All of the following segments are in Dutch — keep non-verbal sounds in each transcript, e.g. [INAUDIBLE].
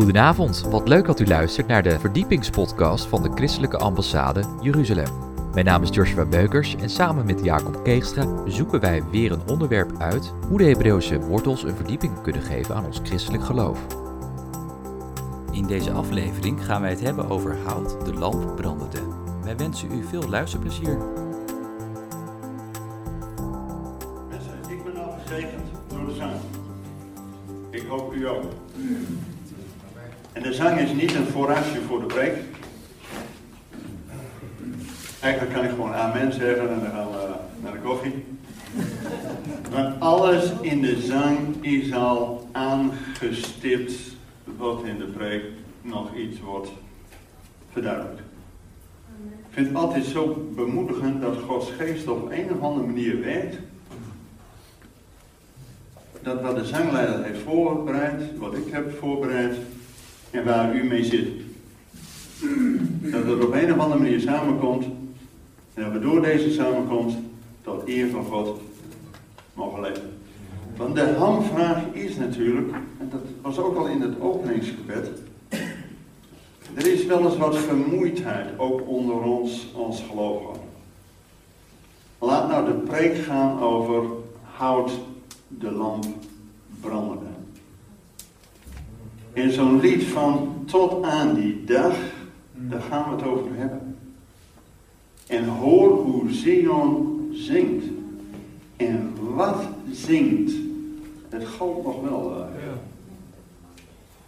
Goedenavond, wat leuk dat u luistert naar de verdiepingspodcast van de Christelijke Ambassade Jeruzalem. Mijn naam is Joshua Beukers en samen met Jacob Keegstra zoeken wij weer een onderwerp uit hoe de Hebreeuwse wortels een verdieping kunnen geven aan ons christelijk geloof. In deze aflevering gaan wij het hebben over hout de lamp brandende. Wij wensen u veel luisterplezier. Mensen, ik ben al gezegend door de zang. Ik hoop u ook. En de zang is niet een voorraadje voor de preek. Eigenlijk kan ik gewoon amen zeggen en dan gaan we naar de koffie. Want alles in de zang is al aangestipt wat in de preek nog iets wordt verduidelijkt. Ik vind het altijd zo bemoedigend dat Gods geest op een of andere manier werkt dat wat de zangleider heeft voorbereid, wat ik heb voorbereid en waar u mee zit. Dat het op een of andere manier samenkomt en dat we door deze samenkomst tot eer van God mogen leven. Want de hamvraag is natuurlijk, en dat was ook al in het openingsgebed, er is wel eens wat vermoeidheid ook onder ons als gelovigen. Laat nou de preek gaan over hout de lamp brandende. In zo'n lied van tot aan die dag, daar gaan we het over hebben. En hoor hoe Zion zingt. En wat zingt. Het geldt nog wel. Uh,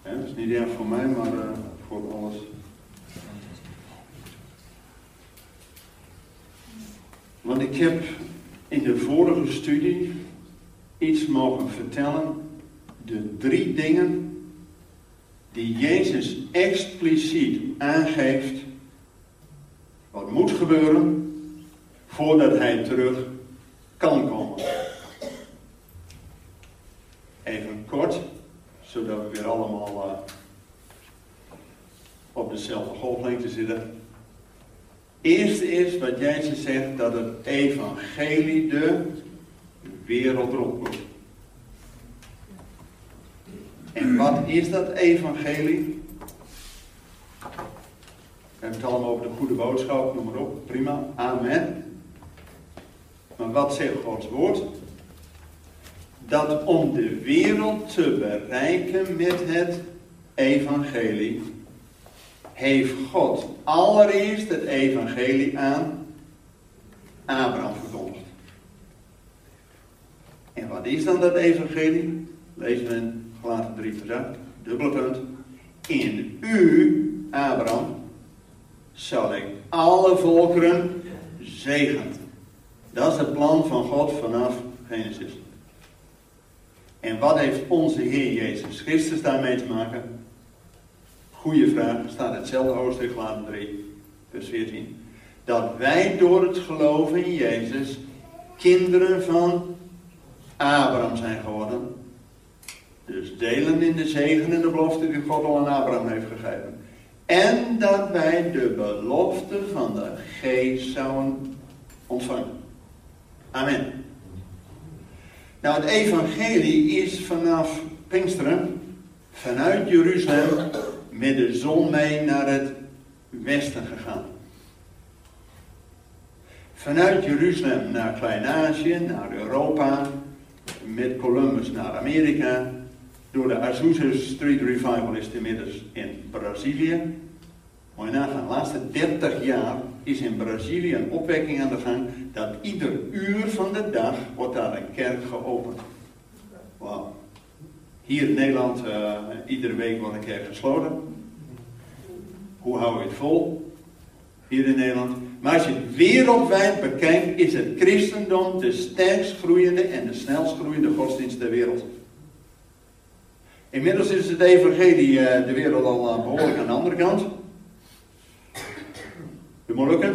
ja. dat is niet erg voor mij, maar uh, voor alles. Want ik heb in de vorige studie iets mogen vertellen. De drie dingen die Jezus expliciet aangeeft. Wat moet gebeuren voordat hij terug kan komen. Even kort, zodat we weer allemaal uh, op dezelfde golflengte zitten. Eerste is wat Jezus zegt dat het evangelie de wereld rondkomt. En wat is dat evangelie? We hebben het allemaal over de goede boodschap, noem maar op. Prima, amen. Maar wat zegt Gods woord? Dat om de wereld te bereiken met het evangelie, heeft God allereerst het evangelie aan Abraham verkondigd. En wat is dan dat evangelie? Lezen we Galaten 3 vers 8, dubbele punt. In u, Abraham, zal ik alle volkeren zegenen. Dat is het plan van God vanaf Genesis. En wat heeft onze Heer Jezus Christus daarmee te maken? Goeie vraag, staat hetzelfde hoofdstuk, Galaten 3, vers 14. Dat wij door het geloven in Jezus kinderen van Abraham zijn geworden. Dus delen in de zegen en de belofte die God al aan Abraham heeft gegeven. En dat wij de belofte van de geest zouden ontvangen. Amen. Nou, het evangelie is vanaf Pinksteren, vanuit Jeruzalem, met de zon mee naar het westen gegaan. Vanuit Jeruzalem naar Klein-Azië, naar Europa, met Columbus naar Amerika. Door de Azusa Street Revival is het inmiddels in Brazilië. Je nagaan, de laatste 30 jaar is in Brazilië een opwekking aan de gang. Dat ieder uur van de dag wordt daar een kerk geopend. Wauw. Hier in Nederland, uh, iedere week wordt een kerk gesloten. Hoe hou je het vol? Hier in Nederland. Maar als je het wereldwijd bekijkt, is het christendom de sterkst groeiende en de snelst groeiende godsdienst ter wereld. Inmiddels is het evangelie uh, de wereld al uh, behoorlijk aan de andere kant. De Molukken.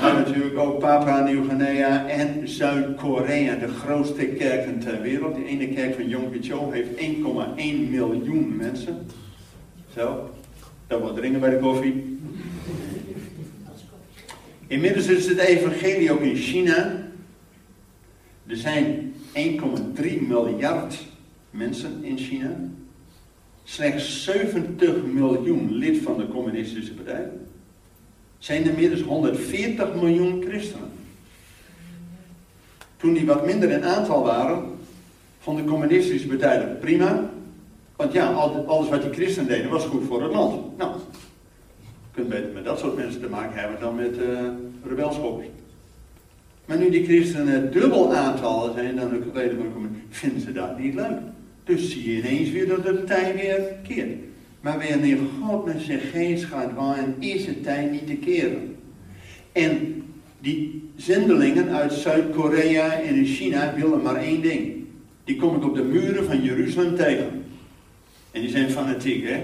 Maar natuurlijk ook Papua Nieuw-Guinea en Zuid-Korea, de grootste kerken ter wereld. Die ene kerk van Kippur heeft 1,1 miljoen mensen. Zo, dat wordt dringen bij de koffie. Inmiddels is het evangelie ook in China. Er zijn 1,3 miljard mensen in China. slechts 70 miljoen lid van de communistische partij, zijn er inmiddels 140 miljoen christenen. Toen die wat minder in aantal waren, vond de communistische partij dat prima. Want ja, alles wat die christenen deden was goed voor het land. Nou, je kunt beter met dat soort mensen te maken hebben dan met uh. Maar nu die christenen dubbel aantallen zijn dan de leden van de vinden ze dat niet leuk. Dus zie je ineens weer dat de tijd weer keert. Maar wanneer God met zijn geest gaat waaien, is het tijd niet te keren. En die zendelingen uit Zuid-Korea en China willen maar één ding. Die kom ik op de muren van Jeruzalem tegen. En die zijn fanatiek, hè?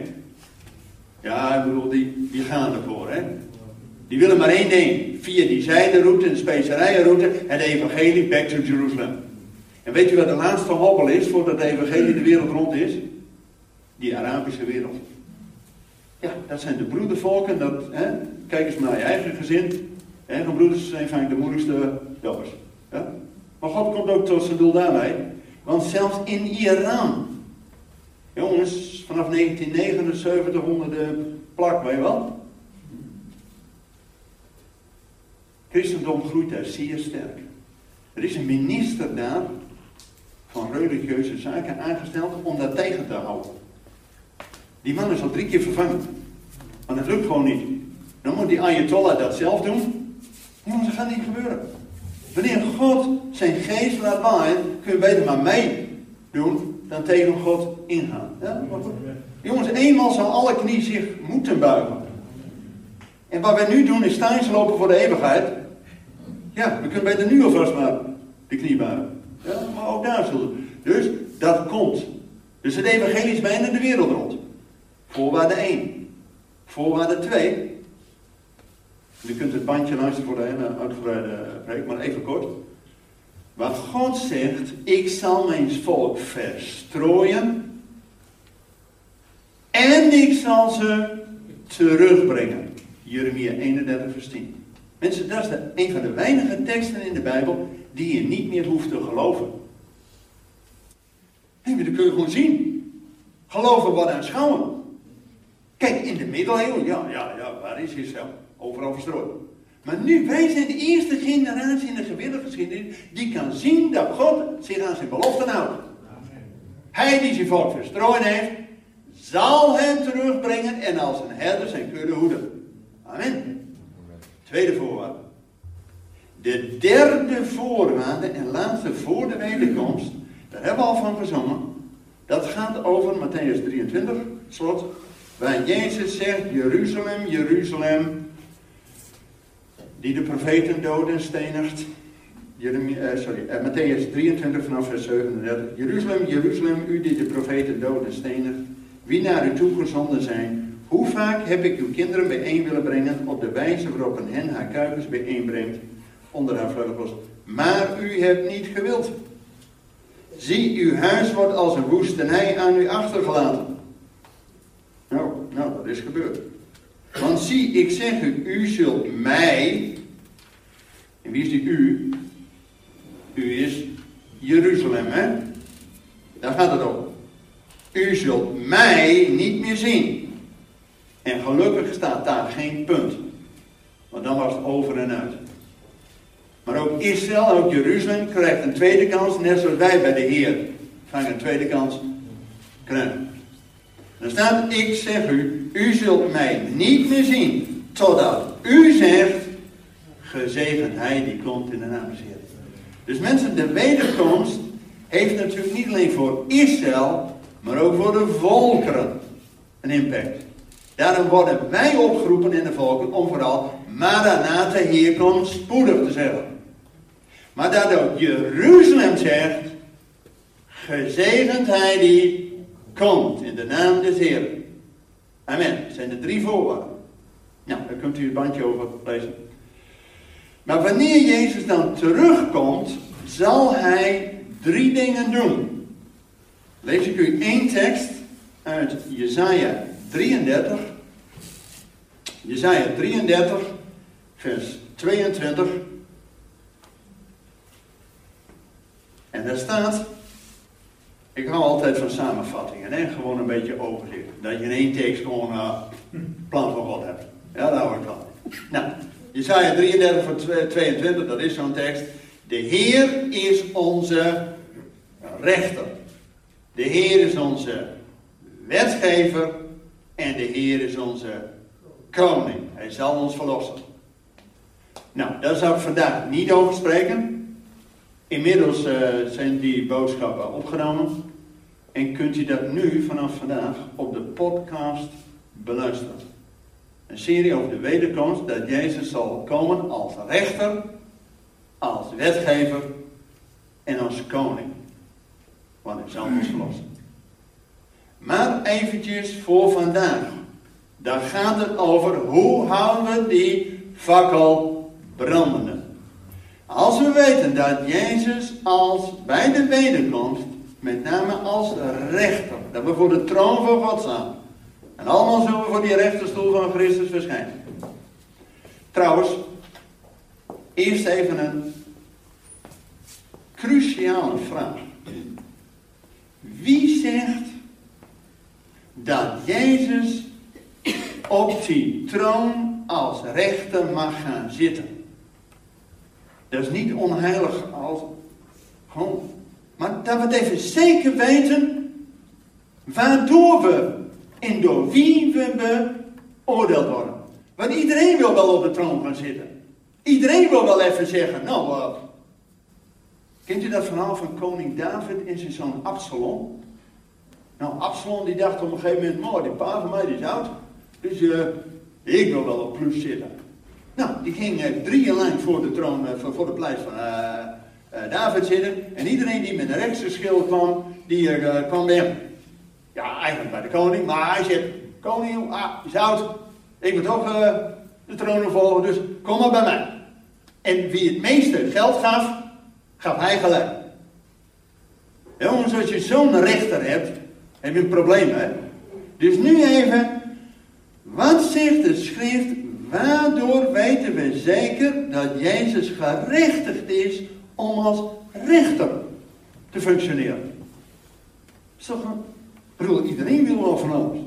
Ja, ik bedoel, die, die gaan ervoor, hè? Die willen maar één ding. Via die zijderoute, de specerijenroute, het evangelie back to Jerusalem. En weet u wat de laatste hobbel is voordat het evangelie de wereld rond is? Die Arabische wereld. Ja, dat zijn de broedervolken. Dat, hè? Kijk eens naar je eigen gezin. De broeders zijn vaak de moeilijkste jobbers. Ja? Maar God komt ook tot zijn doel daarbij. Want zelfs in Iran. Jongens, vanaf 1979 onder de plak, weet je wel? Christendom groeit daar zeer sterk. Er is een minister daar van religieuze zaken aangesteld om dat tegen te houden. Die man is al drie keer vervangen. Maar dat lukt gewoon niet. Dan moet die Ayatollah dat zelf doen. Maar dat gaat niet gebeuren. Wanneer God zijn geest laat waaien, kun je beter maar mee doen dan tegen God ingaan. Ja? Jongens, eenmaal zal alle knie zich moeten buigen. En wat wij nu doen is lopen voor de eeuwigheid. Ja, we kunnen beter nu alvast maar de knie buigen. Ja, maar ook daar zullen. Dus dat komt. Dus het evangelie is bijna de wereld rond. Voorwaarde 1. Voorwaarde 2. Je kunt het bandje luisteren voor de hele uitgebreide preek, maar even kort. Waar God zegt, ik zal mijn volk verstrooien. En ik zal ze terugbrengen. Jeremia 31 vers 10. Mensen, dat is de, een van de weinige teksten in de Bijbel die je niet meer hoeft te geloven. Nee, maar dat kun je gewoon zien. Geloven wat aanschouwen. Kijk, in de middeleeuwen, ja, ja, ja, waar is Israël? Overal verstrooid. Maar nu, wij zijn de eerste generatie in de gewillige geschiedenis die kan zien dat God zich aan zijn beloften houdt. Hij die zijn volk verstrooid heeft, zal hen terugbrengen en als een herder zijn kudde hoeden. Amen. Tweede voorwaarde. De derde voorwaarde en laatste voor de wederkomst, daar hebben we al van gezongen. Dat gaat over Matthäus 23, slot, waar Jezus zegt, Jeruzalem, Jeruzalem, die de profeten doden en stenigt. Uh, sorry, uh, Matthäus 23 vanaf vers 37. Jeruzalem, Jeruzalem, u die de profeten doden en stenigt, wie naar u toe gezonden zijn, hoe vaak heb ik uw kinderen bijeen willen brengen op de wijze waarop een hen haar kuikens bijeenbrengt onder haar vleugels. Maar u hebt niet gewild. Zie, uw huis wordt als een woestenij aan u achtergelaten. Nou, nou, dat is gebeurd. Want zie, ik zeg u, u zult mij. En wie is die u? U is Jeruzalem, hè? Daar gaat het om. U zult mij niet meer zien. En gelukkig staat daar geen punt. Want dan was het over en uit. Maar ook Israël, ook Jeruzalem krijgt een tweede kans, net zoals wij bij de Heer gaan een tweede kans krijgen. Dan staat, ik zeg u, u zult mij niet meer zien, totdat u zegt, gezegend hij die komt in de naam des Heer. Dus mensen, de wederkomst heeft natuurlijk niet alleen voor Israël, maar ook voor de volkeren een impact. Daarom worden wij opgeroepen in de volken om vooral Maranatha hier komt spoedig te zeggen. Maar dat ook Jeruzalem zegt, gezegend hij die komt in de naam des Heeren. Amen. Dat zijn de drie voorwaarden. Nou, daar kunt u het bandje over lezen. Maar wanneer Jezus dan terugkomt, zal hij drie dingen doen. Lees ik u één tekst uit Jesaja 33. Jesaja 33, vers 22 En daar staat, Ik hou altijd van samenvattingen, hè? gewoon een beetje overzicht. Dat je in één tekst gewoon uh, plan van God hebt. Ja, daar hou ik van. Nou, Jesaja 33 van 22, dat is zo'n tekst. De Heer is onze rechter. De Heer is onze wetgever en de Heer is onze koning. Hij zal ons verlossen. Nou, daar zou ik vandaag niet over spreken. Inmiddels uh, zijn die boodschappen opgenomen. En kunt u dat nu vanaf vandaag op de podcast beluisteren. Een serie over de wederkomst dat Jezus zal komen als rechter, als wetgever en als koning. Want hij zal ons verlossen. Maar eventjes voor vandaag. Daar gaat het over hoe houden we die fakkel brandende. Als we weten dat Jezus als bij de wederkomst, met name als rechter, dat we voor de troon van God staan. En allemaal zullen we voor die rechterstoel van Christus verschijnen. Trouwens, eerst even een cruciale vraag. Wie zegt dat Jezus op die troon als rechter mag gaan zitten? Dat is niet onheilig als gewoon. Maar dat we even zeker weten waardoor we en door wie we beoordeeld worden. Want iedereen wil wel op de troon gaan zitten. Iedereen wil wel even zeggen, nou, uh, kent u dat verhaal van koning David en zijn zoon Absalom? Nou, Absalom die dacht op een gegeven moment, mooi, die pa van mij die is oud. Dus uh, ik wil wel op plus zitten. Nou, die ging uh, drie jaar lang voor de troon, uh, voor, de pleis van uh, David zitten. En iedereen die met een rechtsgeschil kwam, die kwam bij hem. Ja, eigenlijk bij de koning, maar hij zegt, koning, ah, is oud. Ik moet ook de troon volgen, dus kom maar bij mij. En wie het meeste geld gaf, gaf hij gelijk. Jongens, als je zo'n rechter hebt, heb je een probleem, hè? Dus nu even, wat zegt de schrift Waardoor weten we zeker dat Jezus gerechtigd is om als rechter te functioneren. Een... Ik bedoel, iedereen wil wel van alles.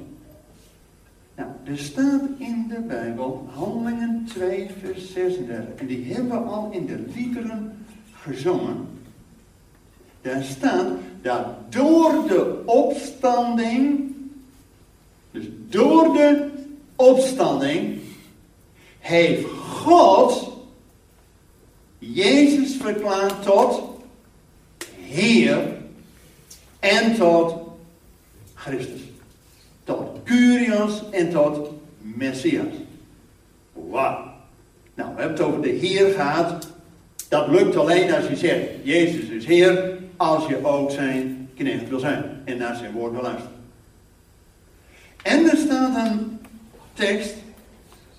Nou, er staat in de Bijbel, Handelingen 2, vers 36. En die hebben we al in de liederen gezongen. Daar staat dat door de opstanding, dus door de opstanding, heeft God Jezus verklaard tot Heer en tot Christus. Tot Curios en tot Messias. Wauw. Nou, we hebben het over de Heer gehad. Dat lukt alleen als je zegt, Jezus is Heer, als je ook zijn knecht wil zijn en naar zijn woord wil luisteren. En er staat een tekst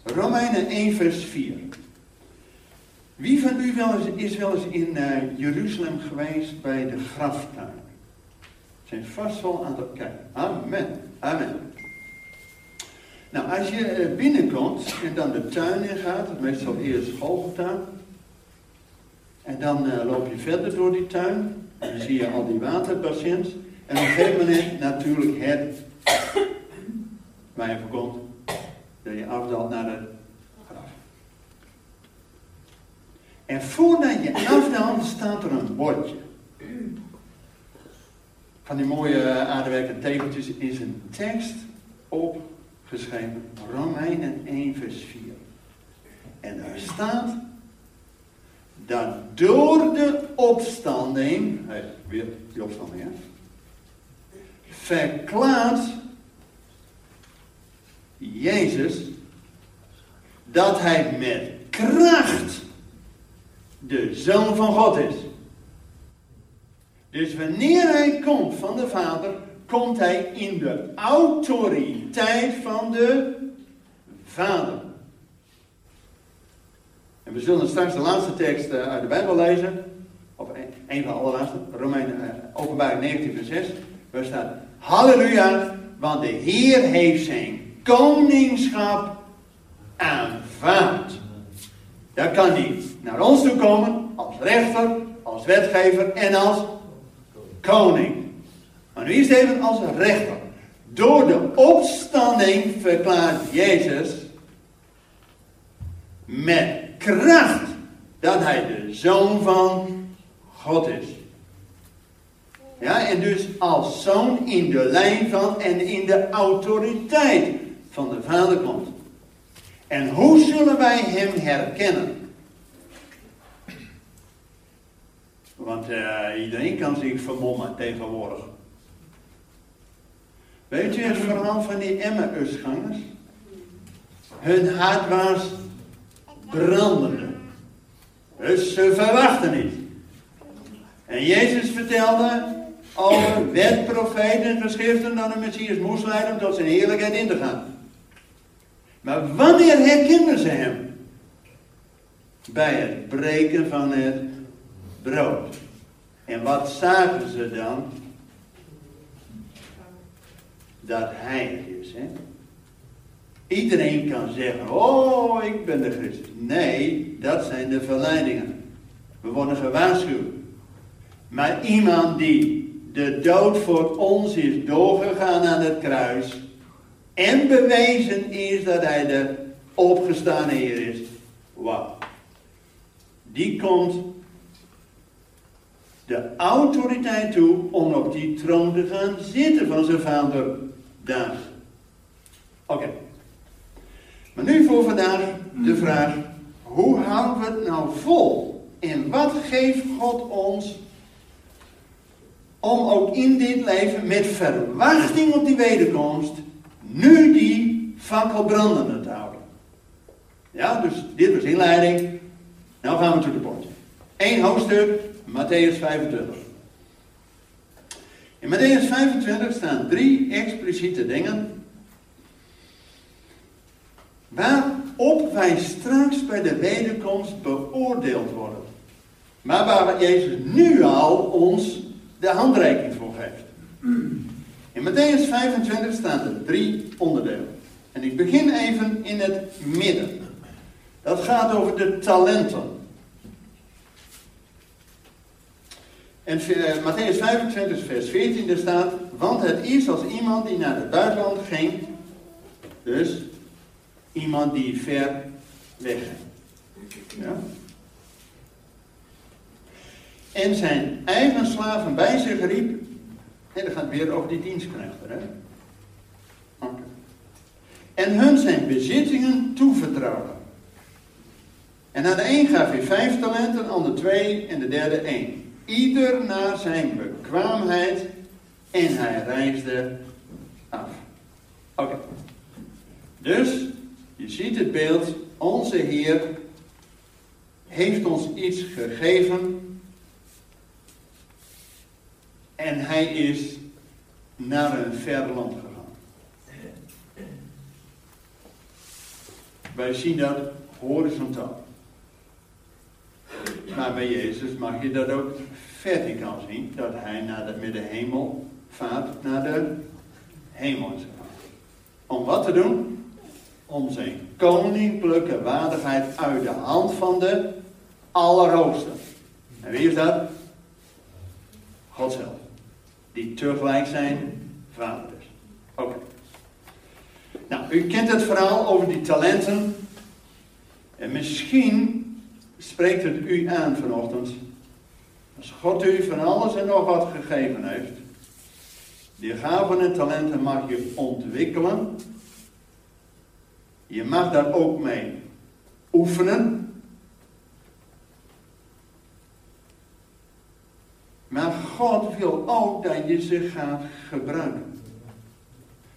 Romeinen 1, vers 4. Wie van u wel is wel eens in uh, Jeruzalem geweest bij de graftuin? Zijn vast wel aan het kijken. Amen. Amen. Nou, als je uh, binnenkomt en dan de tuin in gaat, meestal eerst schooltuin. En dan uh, loop je verder door die tuin. En dan zie je al die waterbassins. En op een gegeven moment natuurlijk het waar je voorkomt dat je afdaalt naar de graf. En voordat je afdaalt staat er een bordje. Van die mooie aardewerken tegeltjes is een tekst opgeschreven. Romeinen 1 vers 4. En daar staat dat door de opstanding, hey, weer die opstanding hè, verklaart Jezus dat hij met kracht de Zoon van God is. Dus wanneer hij komt van de Vader, komt hij in de autoriteit van de Vader. En we zullen straks de laatste tekst eh, uit de Bijbel lezen. Of een van de allerlaatste. Romeinen, uh, openbaring 19 vers 6. Waar staat, Halleluja, want de Heer heeft zijn koningschap aanvaardt. Dan kan hij naar ons toe komen als rechter, als wetgever en als koning. Maar nu is het even als rechter. Door de opstanding verklaart Jezus met kracht dat hij de zoon van God is. Ja, en dus als zoon in de lijn van en in de autoriteit van de Vader komt. En hoe zullen wij hem herkennen? Want uh, iedereen kan zich vermommen tegenwoordig. Weet je het verhaal van die Emmausgangers? Hun hart was brandende. Dus ze verwachten niet. En Jezus vertelde over wet, profeten en geschriften dat de Messias moest leiden om tot zijn heerlijkheid in te gaan. Maar wanneer herkenden ze hem? Bij het breken van het brood. En wat zagen ze dan? Dat hij het is. Hè? Iedereen kan zeggen, oh, ik ben de Christus. Nee, dat zijn de verleidingen. We worden gewaarschuwd. Maar iemand die de dood voor ons is doorgegaan aan het kruis en bewezen is dat hij de opgestane Heer is. Wauw. Die komt de autoriteit toe om op die troon te gaan zitten van zijn vader David. Oké. Maar nu voor vandaag de vraag: hoe houden we het nou vol? En wat geeft God ons om ook in dit leven met verwachting op die wederkomst nu die fakkel brandende te houden? Ja, dus dit was inleiding. Nou gaan we to the point. Eén hoofdstuk, Matthäus 25. In Matthäus 25 staan drie expliciete dingen waarop wij straks bij de wederkomst beoordeeld worden. Maar waar Jezus nu al ons de handreiking voor geeft. In Matthäus 25 staan er drie onderdelen. En ik begin even in het midden. Dat gaat over de talenten. En uh, Matthäus 25, vers 14, er staat: Want het is als iemand die naar het buitenland ging. Dus iemand die ver weg ging. Ja? En zijn eigen slaven bij zich riep. En dan gaat weer over die dienstknechten. Hè? En hun zijn bezittingen toevertrouwen. En aan de een gaf hij vijf talenten, aan de twee en de derde één. Ieder naar zijn bekwaamheid en hij reisde af. Oké. Dus, je ziet het beeld, onze Heer heeft ons iets gegeven en hij is naar een ver land gegaan. Wij zien dat horizontaal. Maar bij Jezus mag je dat ook verticaal zien. Dat hij naar de, met de hemel vaart naar de hemel is. Om wat te doen? Om zijn koninklijke waardigheid uit de hand van de Allerhoogste. En wie is dat? God zelf die tegelijk zijn vader. Oké. Nou, u kent het verhaal over die talenten. En misschien spreekt het u aan vanochtend. Als God u van alles en nog wat gegeven heeft. Die gaven en talenten mag je ontwikkelen. Je mag daar ook mee oefenen. Maar God wil ook dat je ze gaat gebruiken.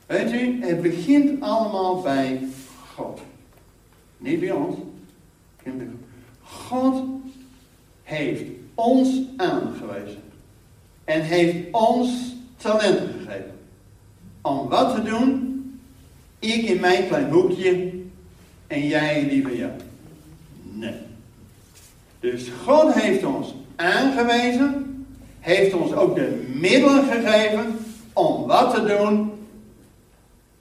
Weet u, het begint allemaal bij God. Niet bij ons. God heeft ons aangewezen. En heeft ons talenten gegeven. Om wat te doen? Ik in mijn klein hoekje en jij die bij jou. Nee. Dus God heeft ons aangewezen heeft ons ook de middelen gegeven om wat te doen?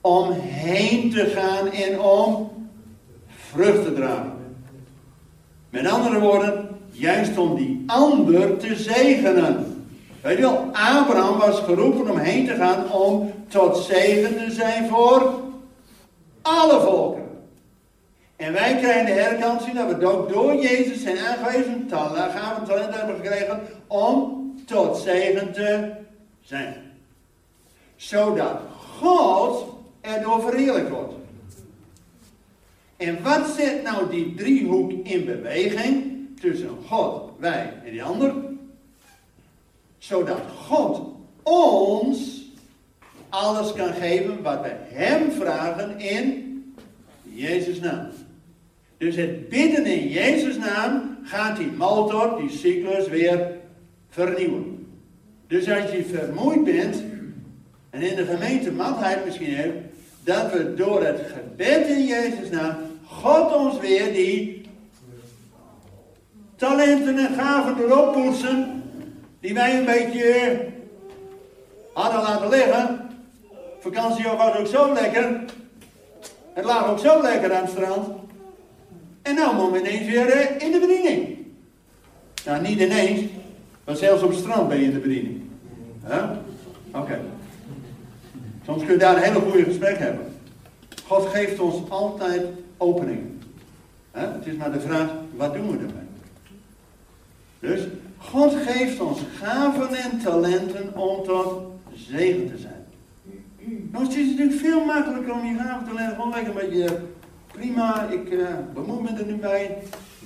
Om heen te gaan en om vrucht te dragen. Met andere woorden, juist om die ander te zegenen. Weet je wel, Abraham was geroepen om heen te gaan om tot zegen te zijn voor alle volken. En wij krijgen de herkansing dat we ook door Jezus zijn aangewezen talent, gaven talent hebben gekregen om tot zegen te zijn. Zodat God erdoor verheerlijk wordt. En wat zet nou die driehoek in beweging tussen God, wij en die ander? Zodat God ons alles kan geven wat we Hem vragen in Jezus' naam. Dus het bidden in Jezus' naam gaat die motor, die cyclus weer vernieuwen. Dus als je vermoeid bent en in de gemeente matheid misschien hebt, dat we door het gebed in Jezus naam God ons weer die talenten en gaven erop poetsen, die wij een beetje hadden laten liggen. Vakantie was ook zo lekker. Het lag ook zo lekker aan het strand. En nou we ineens weer eh, in de bediening. Nou, niet ineens, maar zelfs op strand ben je in de bediening. Oké. Soms kun je daar een hele goede gesprek hebben. God geeft ons altijd openingen. Het is maar de vraag, wat doen we ermee? Dus, God geeft ons gaven en talenten om tot zegen te zijn. Nou, het is natuurlijk veel makkelijker om je gaven te leggen. Gewoon lekker een beetje, prima, ik uh, bemoei me er nu bij.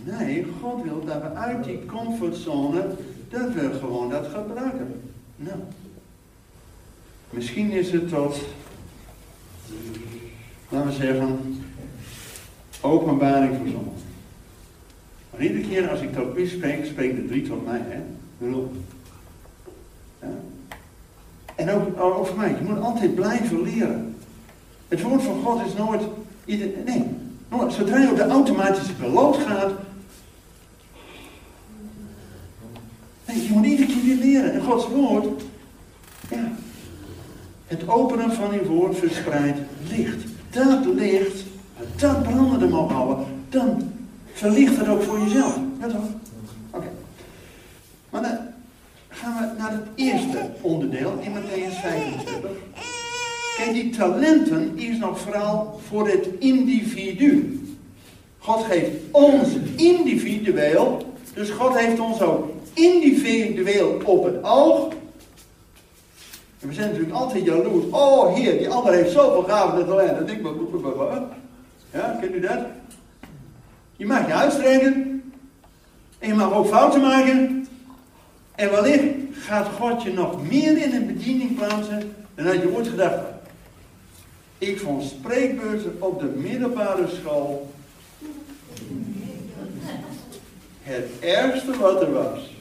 Nee, God wil dat we uit die comfortzone, dat we gewoon dat gebruiken. Nou, misschien is het tot, laten we zeggen, openbaring voor sommigen. Maar iedere keer als ik tot u spreek, spreken de drie tot mij, hè. En ook, voor mij, je moet altijd blijven leren. Het woord van God is nooit, nee, zodra je op de automatische piloot gaat, je moet iedere keer weer leren. En Gods woord, ja, het openen van uw woord verspreidt licht. Dat licht, dat brandende mag houden, dan verlicht het ook voor jezelf. Ja toch? Oké. Maar dan gaan we naar het eerste onderdeel in Matthäus 25. Kijk, die talenten is nog vooral voor het individu. God geeft ons individueel, dus God heeft ons ook individueel op het oog. En we zijn natuurlijk altijd jaloers. Oh, heer, die ander heeft zoveel gaven en talenten. Ik Ja, kent u dat? Je mag je uitstrekken. En je mag ook fouten maken. En wellicht gaat God je nog meer in een bediening plaatsen dan had je ooit gedacht Ik vond spreekbeurten op de middelbare school het ergste wat er was.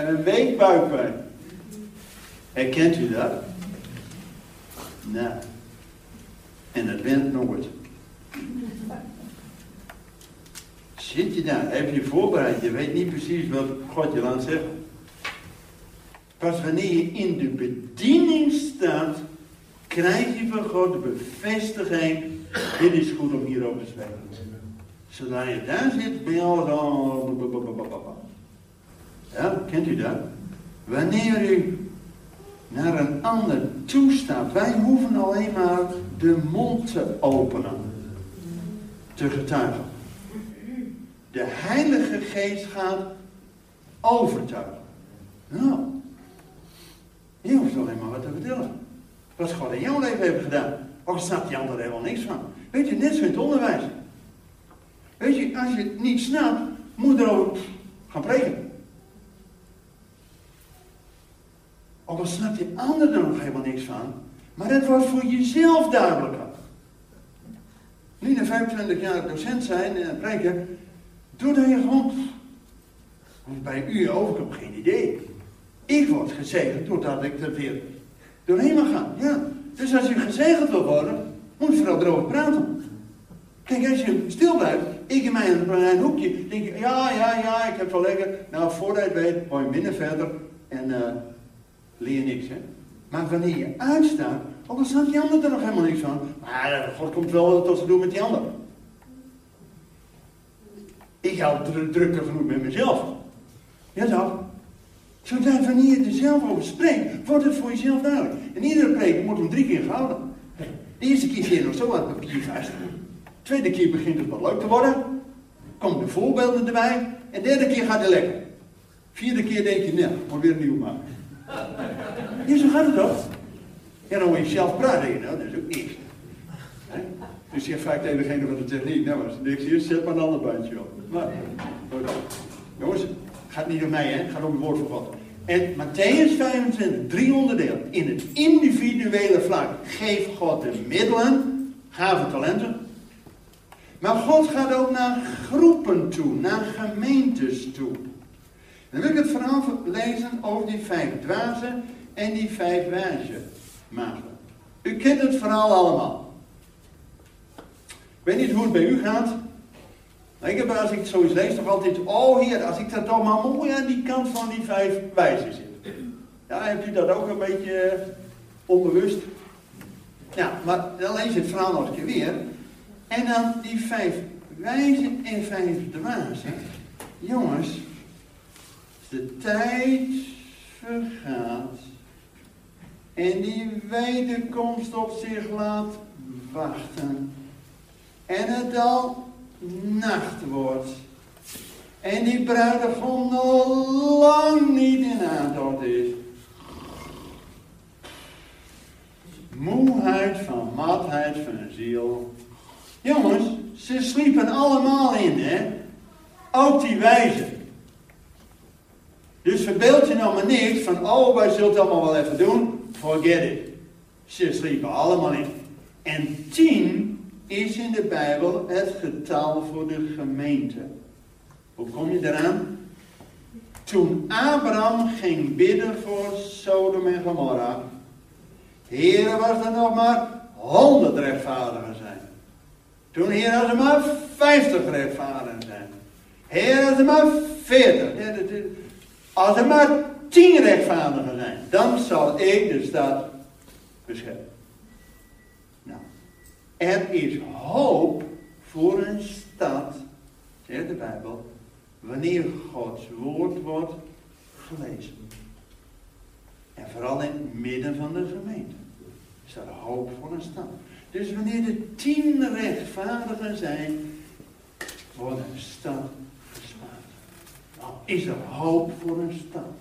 En een week buikpijn. Herkent u dat? Nou. En dat bent nooit. Zit je daar? Heb je voorbereid? Je weet niet precies wat God je laat zeggen. Pas wanneer je in de bediening staat, krijg je van God de bevestiging. Dit is goed om hierover te spreken. Zodra je daar zit, ben je al. Ja, kent u dat? Wanneer u naar een ander toestaat, wij hoeven alleen maar de mond te openen. Te getuigen. De Heilige Geest gaat overtuigen. Nou, je hoeft alleen maar wat te vertellen. Wat God in jouw leven heeft gedaan. Of snapt die ander helemaal niks van. Weet je, net zo in het onderwijs. Weet je, als je het niet snapt, moet je erover gaan preken. Ook al snapt die ander er nog helemaal niks van. Maar het wordt voor jezelf duidelijker. Nu na 25 jaar docent zijn en preken, Doordat je gewoon. Bij u ook, ik heb geen idee. Ik word gezegend doordat ik er weer doorheen mag gaan. Ja. Dus als je gezegend wil worden, moet je vooral erover praten. Kijk, als je stil blijft, ik in mijn, hoekje, denk je, ja, ja, ja, ik heb wel lekker. Nou, voordat je weet, hoor je minder verder en uh, leer niks, hè. Maar wanneer je uitstaat, ook al staat die ander er nog helemaal niks van, maar God komt wel tot ze doen met die ander. Ik had drukker genoeg met mezelf. Ja toch? Zodat wanneer je er zelf over spreekt, wordt het voor jezelf duidelijk. En iedere preek moet hem drie keer gehouden. De eerste keer zit je nog zo aan het tweede keer begint het wat leuk te worden. Komen de voorbeelden erbij. En de derde keer gaat het lekker. Vierde keer denk je, nou, moet weer een nieuw maken. Ja, zo gaat het toch? Ja, dan moet je zelf praten. Nou, dat is ook niks. Dus je vaak tegen degene van de techniek, nou, als niks is, zet maar een ander bandje op. Maar, jongens, het gaat niet om mij, hè? gaat om het woord van God. En Matthäus 25, drie onderdelen. In het individuele vlak geeft God de middelen, gave talenten. Maar God gaat ook naar groepen toe, naar gemeentes toe. Dan wil ik het verhaal lezen over die vijf dwazen en die vijf wijze maagden. U kent het verhaal allemaal. Ik weet niet hoe het bij u gaat. Ik heb als ik zoiets lees toch altijd, oh heer, als ik dat toch maar mooi aan die kant van die vijf wijzen zit. Ja, hebt u dat ook een beetje onbewust? Ja, maar dan lees je het verhaal nog een keer weer. En dan die vijf wijzen en vijf dwazen. Jongens, de tijd vergaat en die wederkomst op zich laat wachten en het al nacht wordt en die bruidegom nog lang niet in aantocht is. Moeheid van matheid van ziel. Jongens, ze sliepen allemaal in, hè? Ook die wijzen. Verbeeld je nou maar niks van, oh, wij zullen het allemaal wel even doen. Forget it. Ze sliepen allemaal in. En tien is in de Bijbel het getal voor de gemeente. Hoe kom je eraan? Toen Abraham ging bidden voor Sodom en Gomorra, Heer was er nog maar honderd rechtvaardigen zijn. Toen was er maar vijftig rechtvaardigen zijn. Was er maar veertig. Als er maar tien rechtvaardigen zijn, dan zal ik de stad beschermen. Nou, er is hoop voor een stad, zegt de Bijbel, wanneer Gods woord wordt gelezen. En vooral in het midden van de gemeente is er hoop voor een stad. Dus wanneer er tien rechtvaardigen zijn, wordt een stad is er hoop voor een stad.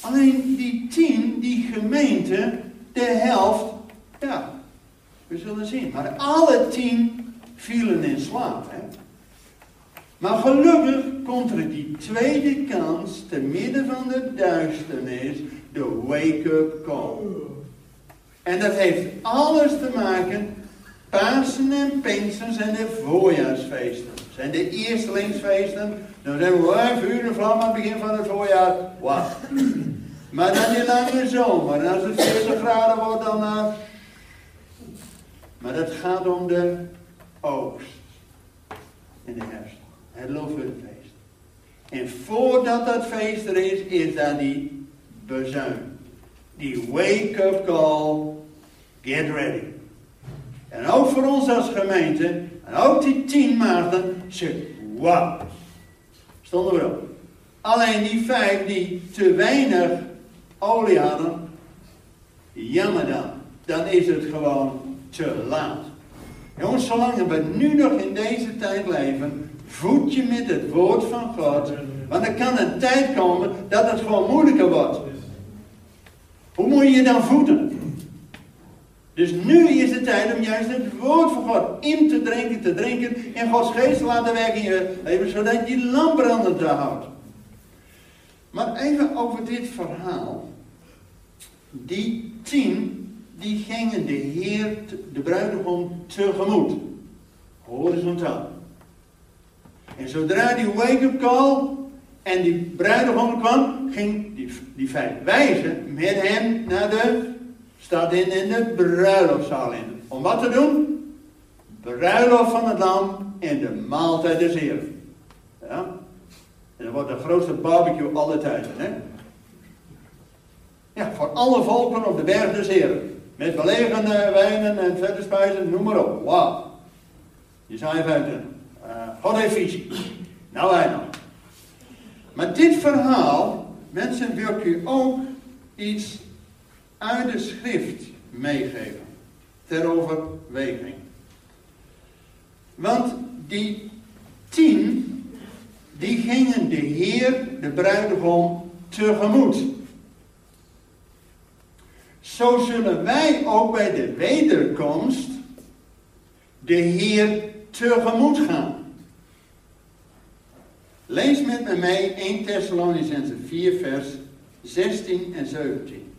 Alleen die tien, die gemeente, de helft, ja, we zullen zien. Maar alle tien vielen in slaap. Hè? Maar gelukkig komt er die tweede kans, te midden van de duisternis, de wake-up call. En dat heeft alles te maken, Pasen en Pinksteren zijn de voorjaarsfeesten. Zijn de eerstelingsfeesten dan zijn we wel vuur en vlam aan het begin van het voorjaar. Wat? [CLEARS THROAT] Maar dan die lange zomer. En als het 40 graden wordt, dan. Uh... Maar het gaat om de oogst. In de herfst. Het Loofhuttenfeest. En voordat dat feest er is, is daar die bezuin. Die wake-up call. Get ready. En ook voor ons als gemeente. En ook die tien maanden. Zeg, wauw. Stonden we. Alleen die vijf die te weinig olie hadden, jammer dan. Dan is het gewoon te laat. Jongens, zolang we nu nog in deze tijd leven, voed je met het woord van God. Want er kan een tijd komen dat het gewoon moeilijker wordt. Hoe moet je je dan voeden? Dus nu is de tijd om juist het woord van God in te drinken, te drinken en Gods geest te laten werken in je leven, zodat je die lamp brandend houdt. Maar even over dit verhaal. Die tien, die gingen de Heer, de bruidegom, tegemoet. Horizontaal. En zodra die wake-up call en die bruidegom kwam, ging die, die vijf wijzen met hem naar de staat in, in de bruiloftzaal in. Om wat te doen? Bruiloft van het lam en de maaltijd des Heren. Ja? En dat wordt de grootste barbecue alle tijden. Hè? Ja, voor alle volken op de berg des Heren. Met belegende wijnen en vette spijzen, noem maar op. Wauw. Jezaja 25. Uh, God heeft visie. Nou wij nog. Maar dit verhaal Mensen, wil u ook iets uit de schrift meegeven. Ter overweging. Want die tien, die gingen de Heer, de bruidegom, tegemoet. Zo zullen wij ook bij de wederkomst de Heer tegemoet gaan. Lees met me mee 1 Thessalonicense 4 vers 16 en 17.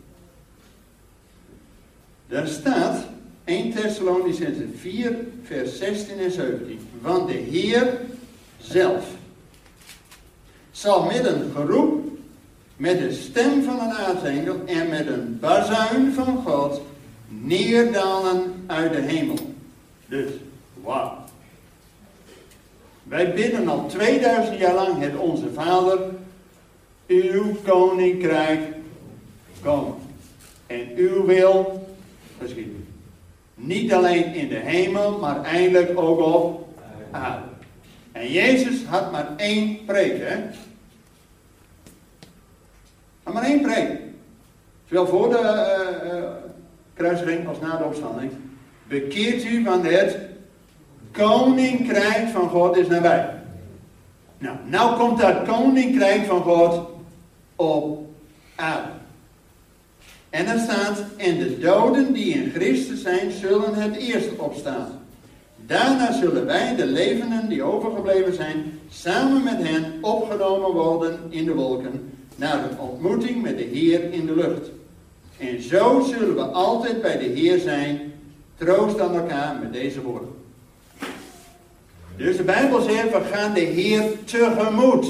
Daar staat 1 Thessalonicense 4 vers 16 en 17. Want de Heer zelf zal met een geroep, met de stem van een aartsengel en met een bazuin van God neerdalen uit de hemel. Dus, wauw. Wij bidden al 2000 jaar lang het Onze Vader, uw koninkrijk komen. En uw wil Niet alleen in de hemel, maar eindelijk ook op aarde. En Jezus had maar één preek, hè? Maar één preek. Zowel voor de uh, uh, kruising als na de opstanding. Bekeert u van het koninkrijk van God is nabij. Nou, nou komt dat koninkrijk van God op aarde. En er staat, en de doden die in Christus zijn, zullen het eerst opstaan. Daarna zullen wij, de levenden die overgebleven zijn, samen met hen opgenomen worden in de wolken, naar de ontmoeting met de Heer in de lucht. En zo zullen we altijd bij de Heer zijn. Troost aan elkaar met deze woorden. Dus de Bijbel zegt, we gaan de Heer tegemoet.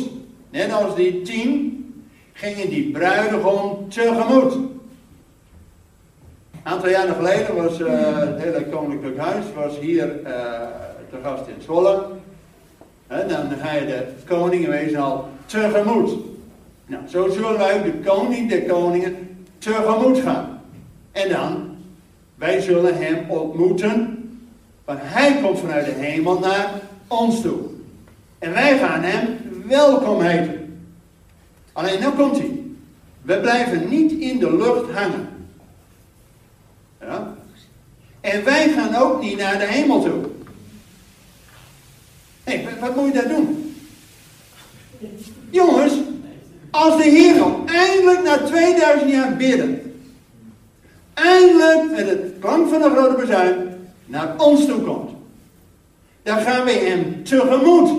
Net als die tien gingen die bruidegom tegemoet. Een aantal jaren geleden was uh, het hele koninklijk huis was hier uh, te gast in Zwolle. En dan ga je de koningen wezen al tegemoet. Nou, zo zullen wij de koning der koningen tegemoet gaan. En dan, wij zullen hem ontmoeten. Want hij komt vanuit de hemel naar ons toe. En wij gaan hem welkom heten. Alleen nu komt hij. We blijven niet in de lucht hangen. En wij gaan ook niet naar de hemel toe. Nee, wat moet je daar doen? Jongens, als de Heer eindelijk na 2000 jaar bidden, eindelijk met het klank van de grote bezuin naar ons toe komt, dan gaan we hem tegemoet.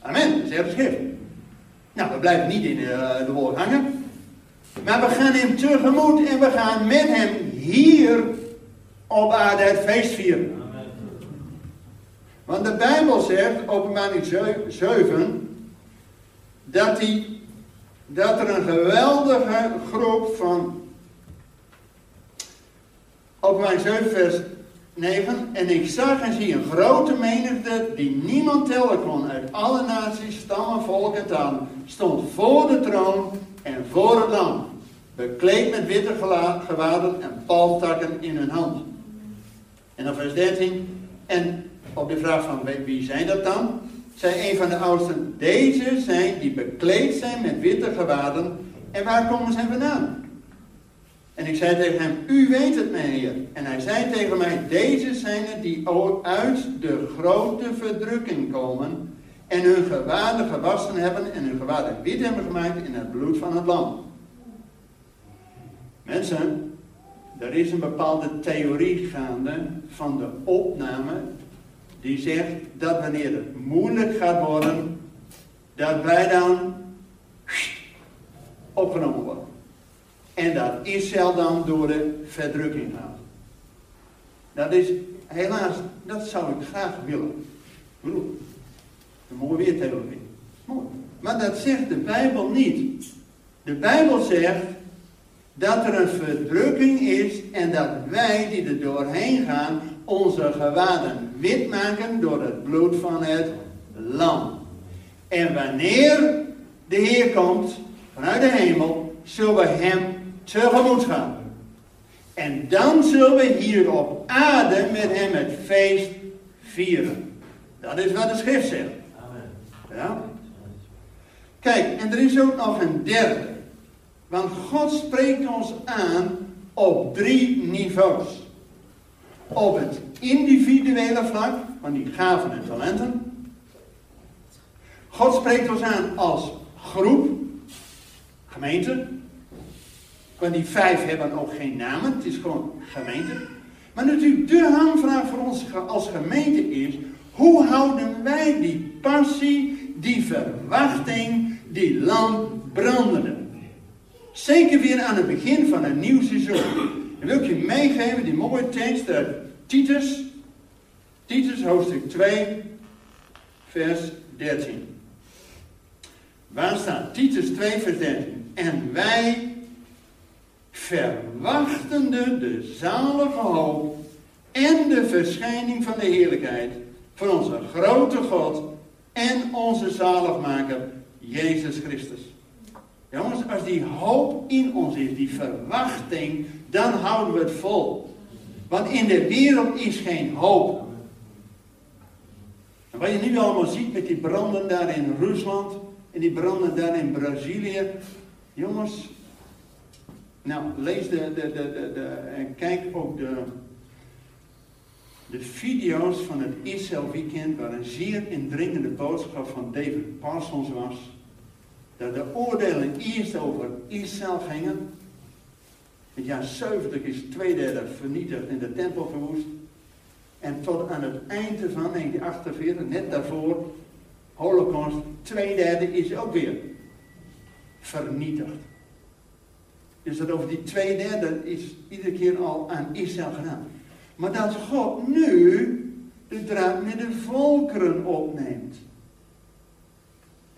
Amen, dat is de schrift. Nou, we blijven niet in de, uh, de wolk hangen. Maar we gaan hem tegemoet en we gaan met hem hier op aarde het feest vieren. Want de Bijbel zegt, openbaring 7, dat, die, dat er een geweldige groep van, openbaring 7 vers 9. En ik zag en zie een grote menigte die niemand tellen kon uit alle naties, stammen, volken en talen. Stond voor de troon en voor het lam. Bekleed met witte gewaden en palmtakken in hun hand. En dan vers 13. En op de vraag van wie zijn dat dan? Zei een van de oudsten. Deze zijn die bekleed zijn met witte gewaden. En waar komen ze vandaan? En ik zei tegen hem, u weet het, mijn heer. En hij zei tegen mij, deze zijn het die uit de grote verdrukking komen en hun gewaden gewassen hebben en hun gewaden wit hebben gemaakt in het bloed van het lam. Mensen, er is een bepaalde theorie gaande van de opname die zegt dat wanneer het moeilijk gaat worden, dat wij dan opgenomen worden. En dat Israël dan door de verdrukking gaat. Dat is helaas, dat zou ik graag willen. Een mooie weertheorie. Mooi. Maar dat zegt de Bijbel niet. De Bijbel zegt dat er een verdrukking is en dat wij die er doorheen gaan onze gewaden wit maken door het bloed van het lam. En wanneer de Heer komt vanuit de hemel, zullen we hem tegemoet gaan. En dan zullen we hier op aarde met hem het feest vieren. Dat is wat de schrift zegt. Amen. Ja? Kijk, en er is ook nog een derde. Want God spreekt ons aan op drie niveaus. Op het individuele vlak, van die gaven en talenten. God spreekt ons aan als groep, gemeente. Want die vijf hebben ook geen namen, het is gewoon gemeente. Maar natuurlijk, de hamvraag voor ons als gemeente is: hoe houden wij die passie, die verwachting, die lamp brandende? Zeker weer aan het begin van een nieuw seizoen. En wil ik je meegeven die mooie tekst uit Titus. Titus hoofdstuk 2, vers 13. Waar staat? Titus 2, vers 13. En wij, verwachtende de zalige hoop en de verschijning van de heerlijkheid van onze grote God en onze zaligmaker, Jezus Christus. Jongens, als die hoop in ons is, die verwachting, dan houden we het vol. Want in de wereld is geen hoop. En wat je nu allemaal ziet met die branden daar in Rusland en die branden daar in Brazilië. Jongens, nou lees de, de, de, de, en kijk ook de, de video's van het Israël Weekend, waar een zeer indringende boodschap van David Parsons was dat de oordelen eerst over Israël gingen. In het jaar 70 is twee derde vernietigd en de tempel verwoest. En tot aan het eind van 1948, net daarvoor, Holocaust, twee derde is ook weer vernietigd. Dus dat over die twee derde is iedere keer al aan Israël gedaan. Maar dat God nu de draad met de volkeren opneemt.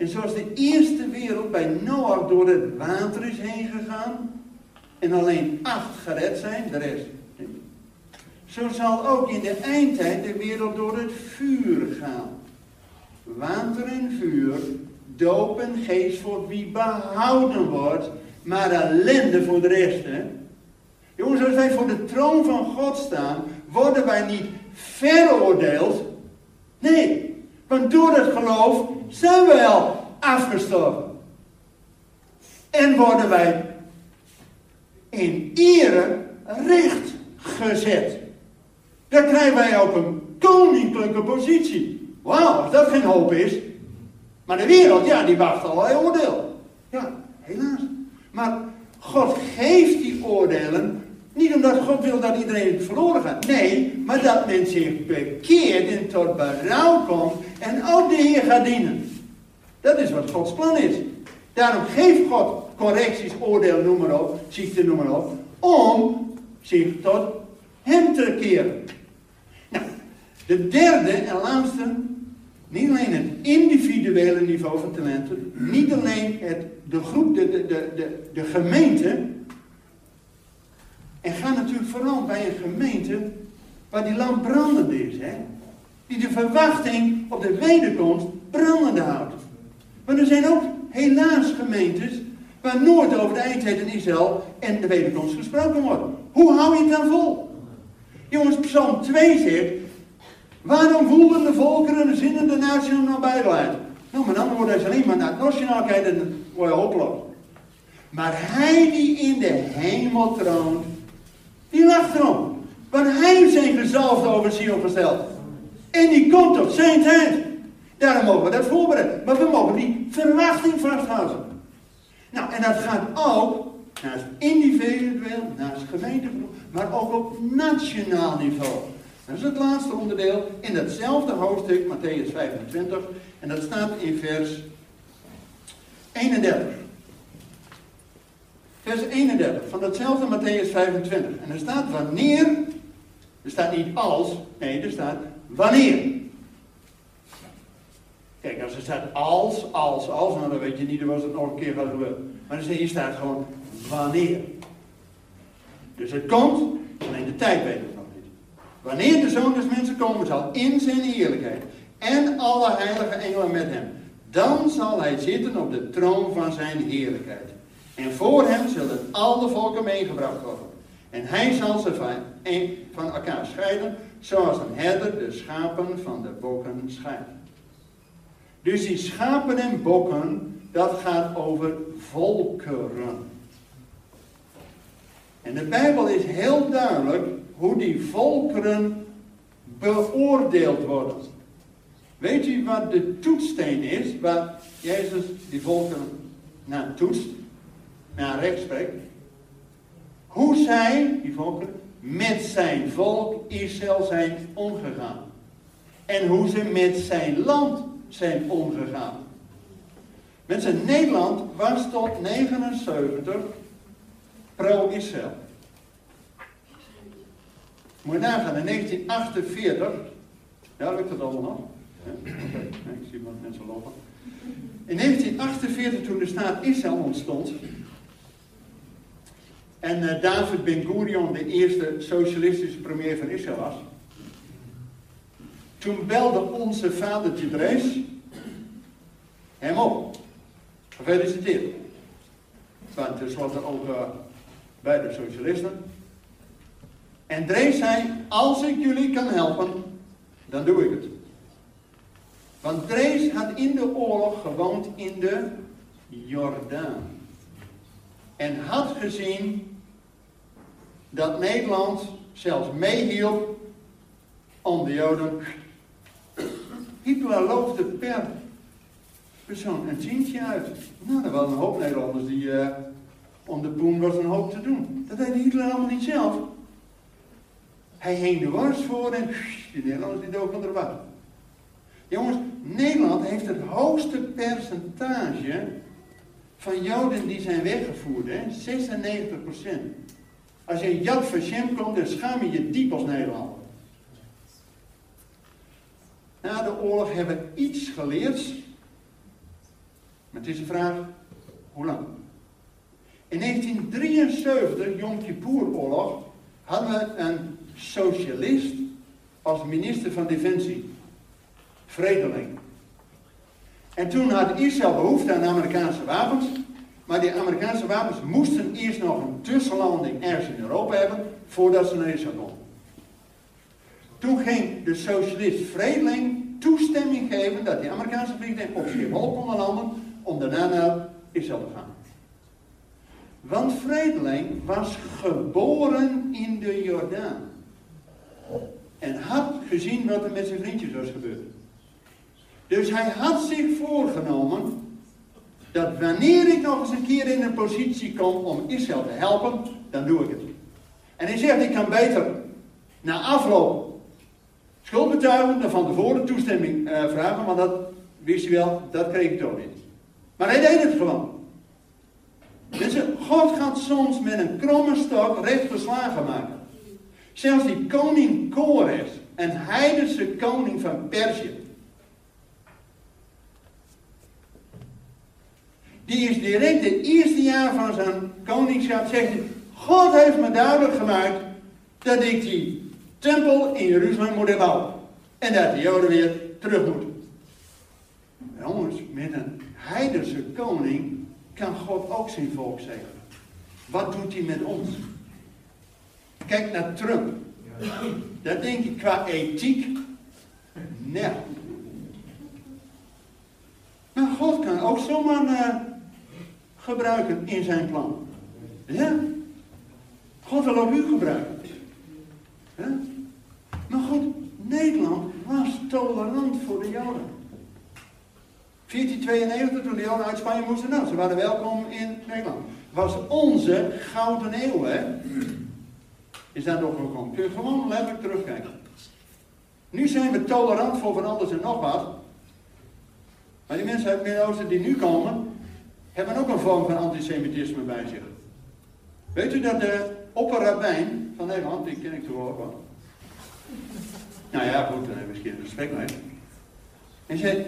En zoals de eerste wereld bij Noach door het water is heen gegaan. En alleen acht gered zijn, de rest. Zo zal ook in de eindtijd de wereld door het vuur gaan. Water en vuur, doop en geest voor wie behouden wordt, maar ellende voor de rest. Hè? Jongens, als wij voor de troon van God staan, worden wij niet veroordeeld. Nee, want door het geloof zijn wij al afgestorven. En worden wij in ere recht gezet. Dan krijgen wij ook een koninklijke positie. Wauw, als dat geen hoop is. Maar de wereld, ja, die wacht al oordeel. Ja, helaas. Maar God geeft die oordelen niet omdat God wil dat iedereen verloren gaat. Nee, maar dat men zich bekeert en tot berouw komt en ook de Heer gaat dienen. Dat is wat Gods plan is. Daarom geeft God correcties, oordeel, noem maar op, ziekte, noem maar op, om zich tot hem te keren. Nou, de derde en laatste, niet alleen het individuele niveau van talenten, niet alleen het, de groep, de, de, de, de gemeente, en ga natuurlijk vooral bij een gemeente waar die lamp brandend is. Hè? Die de verwachting op de wederkomst brandende houdt. Maar er zijn ook helaas gemeentes waar nooit over de eindtijd in Israël en de wederkomst gesproken wordt. Hoe hou je het dan vol? Jongens, Psalm 2 zegt, waarom voelden de volkeren de zinnende nationale bijbelheid? Nou, met andere woorden, als alleen maar naar nationaal kijkt, dan word je hopeloos. Maar hij die in de hemel troont, die lacht erom. Want hij heeft zijn gezalfde over Sion. En die komt op zijn tijd. Daarom mogen we dat voorbereiden. Maar we mogen die verwachting vasthouden. Nou, en dat gaat ook naast individueel, naast gemeentegroep, maar ook op nationaal niveau. Dat is het laatste onderdeel in datzelfde hoofdstuk, Matthäus 25. En dat staat in vers 31. Vers 31 van datzelfde Matthäus 25. En er staat wanneer, er staat niet als, nee, er staat wanneer. Kijk, als er staat als, als, als, nou dan weet je niet was het nog een keer gaat gebeuren. Maar hier staat gewoon wanneer. Dus het komt, alleen de tijd weten we nog niet. Wanneer de Zoon des Mensen komen zal in zijn heerlijkheid en alle heilige engelen met hem, dan zal hij zitten op de troon van zijn heerlijkheid. En voor hem zullen al de volken meegebracht worden. En hij zal ze van, van elkaar scheiden, zoals een herder de schapen van de bokken scheidt. Dus die schapen en bokken, dat gaat over volkeren. En de Bijbel is heel duidelijk hoe die volkeren beoordeeld worden. Weet u wat de toetssteen is, waar Jezus die volkeren naar toetst, naar rechts? Hoe zij, die volkeren, met zijn volk Israël zijn omgegaan. En hoe ze met zijn land zijn omgegaan. Mensen, Nederland was tot 79 pro-Israël. Moet je nagaan, in 1948, ja, lukt het allemaal nog? Ik zie wat mensen lopen. In 1948, toen de staat Israël ontstond, en uh, David Ben Gurion de eerste socialistische premier van Israël was, toen belde onze vader Tidrees hem op. Gefeliciteerd. Want tenslotte ook uh, bij de socialisten. En Drees zei, als ik jullie kan helpen, dan doe ik het. Want Drees had in de oorlog gewoond in de Jordaan. En had gezien dat Nederland zelfs meehielp om de Joden. Hitler loofde per persoon een tientje uit. Nou, er waren een hoop Nederlanders die uh, om de poen was een hoop te doen. Dat deed Hitler allemaal niet zelf. Hij hing de wars voor en die Nederlanders die doken er wat. Jongens, Nederland heeft het hoogste percentage van Joden die zijn weggevoerd, hè? 96%. Als je in Yad Vashem komt, dan schaam je je diep als Nederlander. Na de oorlog hebben we iets geleerd. Maar het is een vraag, hoe lang? In 1973, Yom Kippur-oorlog, hadden we een socialist als minister van Defensie. Vredeling. En toen had Israël behoefte aan Amerikaanse wapens. Maar die Amerikaanse wapens moesten eerst nog een tussenlanding ergens in Europa hebben. voordat ze naar Israël konden. Toen ging de socialist Vredeling toestemming geven dat die Amerikaanse vliegtuigen op Schiphol konden landen. om daarna naar Israël te gaan. Want Vredeling was geboren in de Jordaan. En had gezien wat er met zijn vriendjes was gebeurd. Dus hij had zich voorgenomen dat wanneer ik nog eens een keer in een positie kom om Israël te helpen, dan doe ik het. En hij zegt, ik kan beter na afloop schuldbetuigen dan van tevoren toestemming uh, vragen, want dat wist je wel, dat kreeg ik toch niet. Maar hij deed het gewoon. Dus God gaat soms met een kromme stok recht verslagen maken. Zelfs die koning Kores, een heidense koning van Perzië. Die is direct het eerste jaar van zijn koningschap, zegt God heeft me duidelijk gemaakt dat ik die tempel in Jeruzalem moet bouwen. En dat de Joden weer terug moeten. Jongens, met een heidense koning kan God ook zijn volk zeggen. Wat doet hij met ons? Kijk naar Trump. Dat denk ik qua ethiek. Nee. Maar God kan ook zomaar uh, gebruiken in zijn plan. Ja. God wil ook u gebruiken. Maar goed, Nederland was tolerant voor de Joden. 1492, toen de Joden uit Spanje moesten, nou, ze waren welkom in Nederland. Was onze gouden eeuw, hè? Is nog gekomen. Kun je gewoon letterlijk terugkijken. Nu zijn we tolerant voor van alles en nog wat. Maar die mensen uit het Midden-Oosten die nu komen, hebben ook een vorm van antisemitisme bij zich. Weet u dat de opperrabijn van Nederland, die ken ik toevallig wel. Nou ja, goed, dan hebben we een gesprek mee. En zei,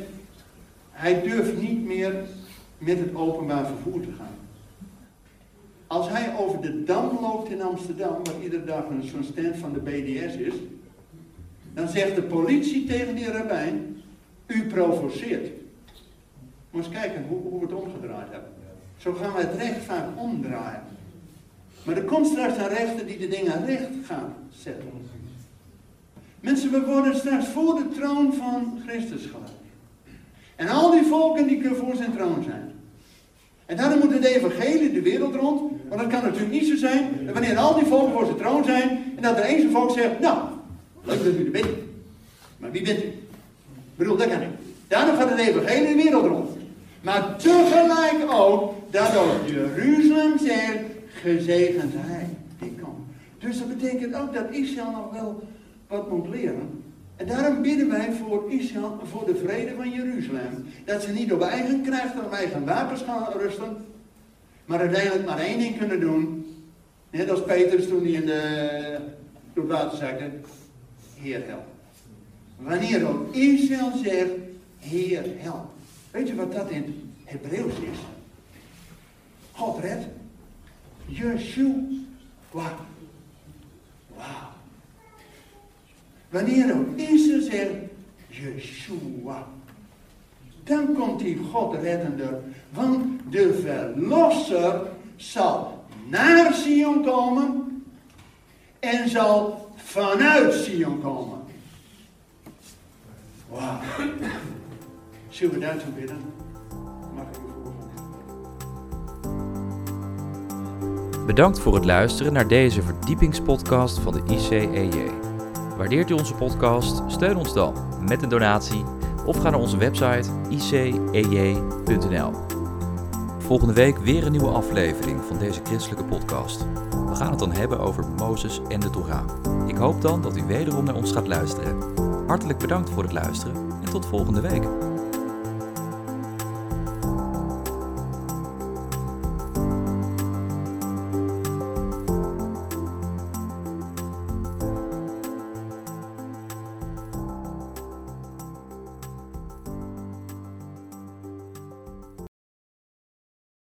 hij durft niet meer met het openbaar vervoer te gaan. Als hij over de Dam loopt in Amsterdam, waar iedere dag zo'n stand van de BDS is, dan zegt de politie tegen die rabbijn, u provoceert. Moet eens kijken hoe, hoe we het omgedraaid hebben. Zo gaan we het recht vaak omdraaien. Maar er komt straks een rechter die de dingen recht gaat zetten. Mensen, we worden straks voor de troon van Christus geleid. En al die volken die kunnen voor zijn troon zijn. En daarom moet het evangelie de wereld rond Want het kan natuurlijk niet zo zijn dat wanneer al die volken voor zijn troon zijn en dat er eens een volk zegt, nou, leuk dat u er bent. Maar wie bent u? Ik bedoel, dat kan niet. Daarom gaat het evangelie de wereld rond. Maar tegelijk ook dat ook Jeruzalem zegt, gezegend hij die komt. Dus dat betekent ook dat Israël nog wel wat moet leren. En daarom bidden wij voor Israël, voor de vrede van Jeruzalem. Dat ze niet op eigen kracht en op eigen wapens gaan rusten. Maar uiteindelijk maar één ding kunnen doen. Net als Petrus toen hij in de, door zakte. Heer help. Wanneer ook Israël zegt, Heer help. Weet je wat dat in Hebreeuws is? God red. Yeshua. Wauw. Wanneer ook Israël zegt, Yeshua. Dan komt die God reddender. Want de verlosser zal naar Sion komen. En zal vanuit Sion komen. Wauw. Zullen we daartoe bidden? Mag ik u? Bedankt voor het luisteren naar deze verdiepingspodcast van de ICEJ. Waardeert u onze podcast? Steun ons dan met een donatie of ga naar onze website icej.nl. Volgende week weer een nieuwe aflevering van deze christelijke podcast. We gaan het dan hebben over Mozes en de Torah. Ik hoop dan dat u wederom naar ons gaat luisteren. Hartelijk bedankt voor het luisteren en tot volgende week.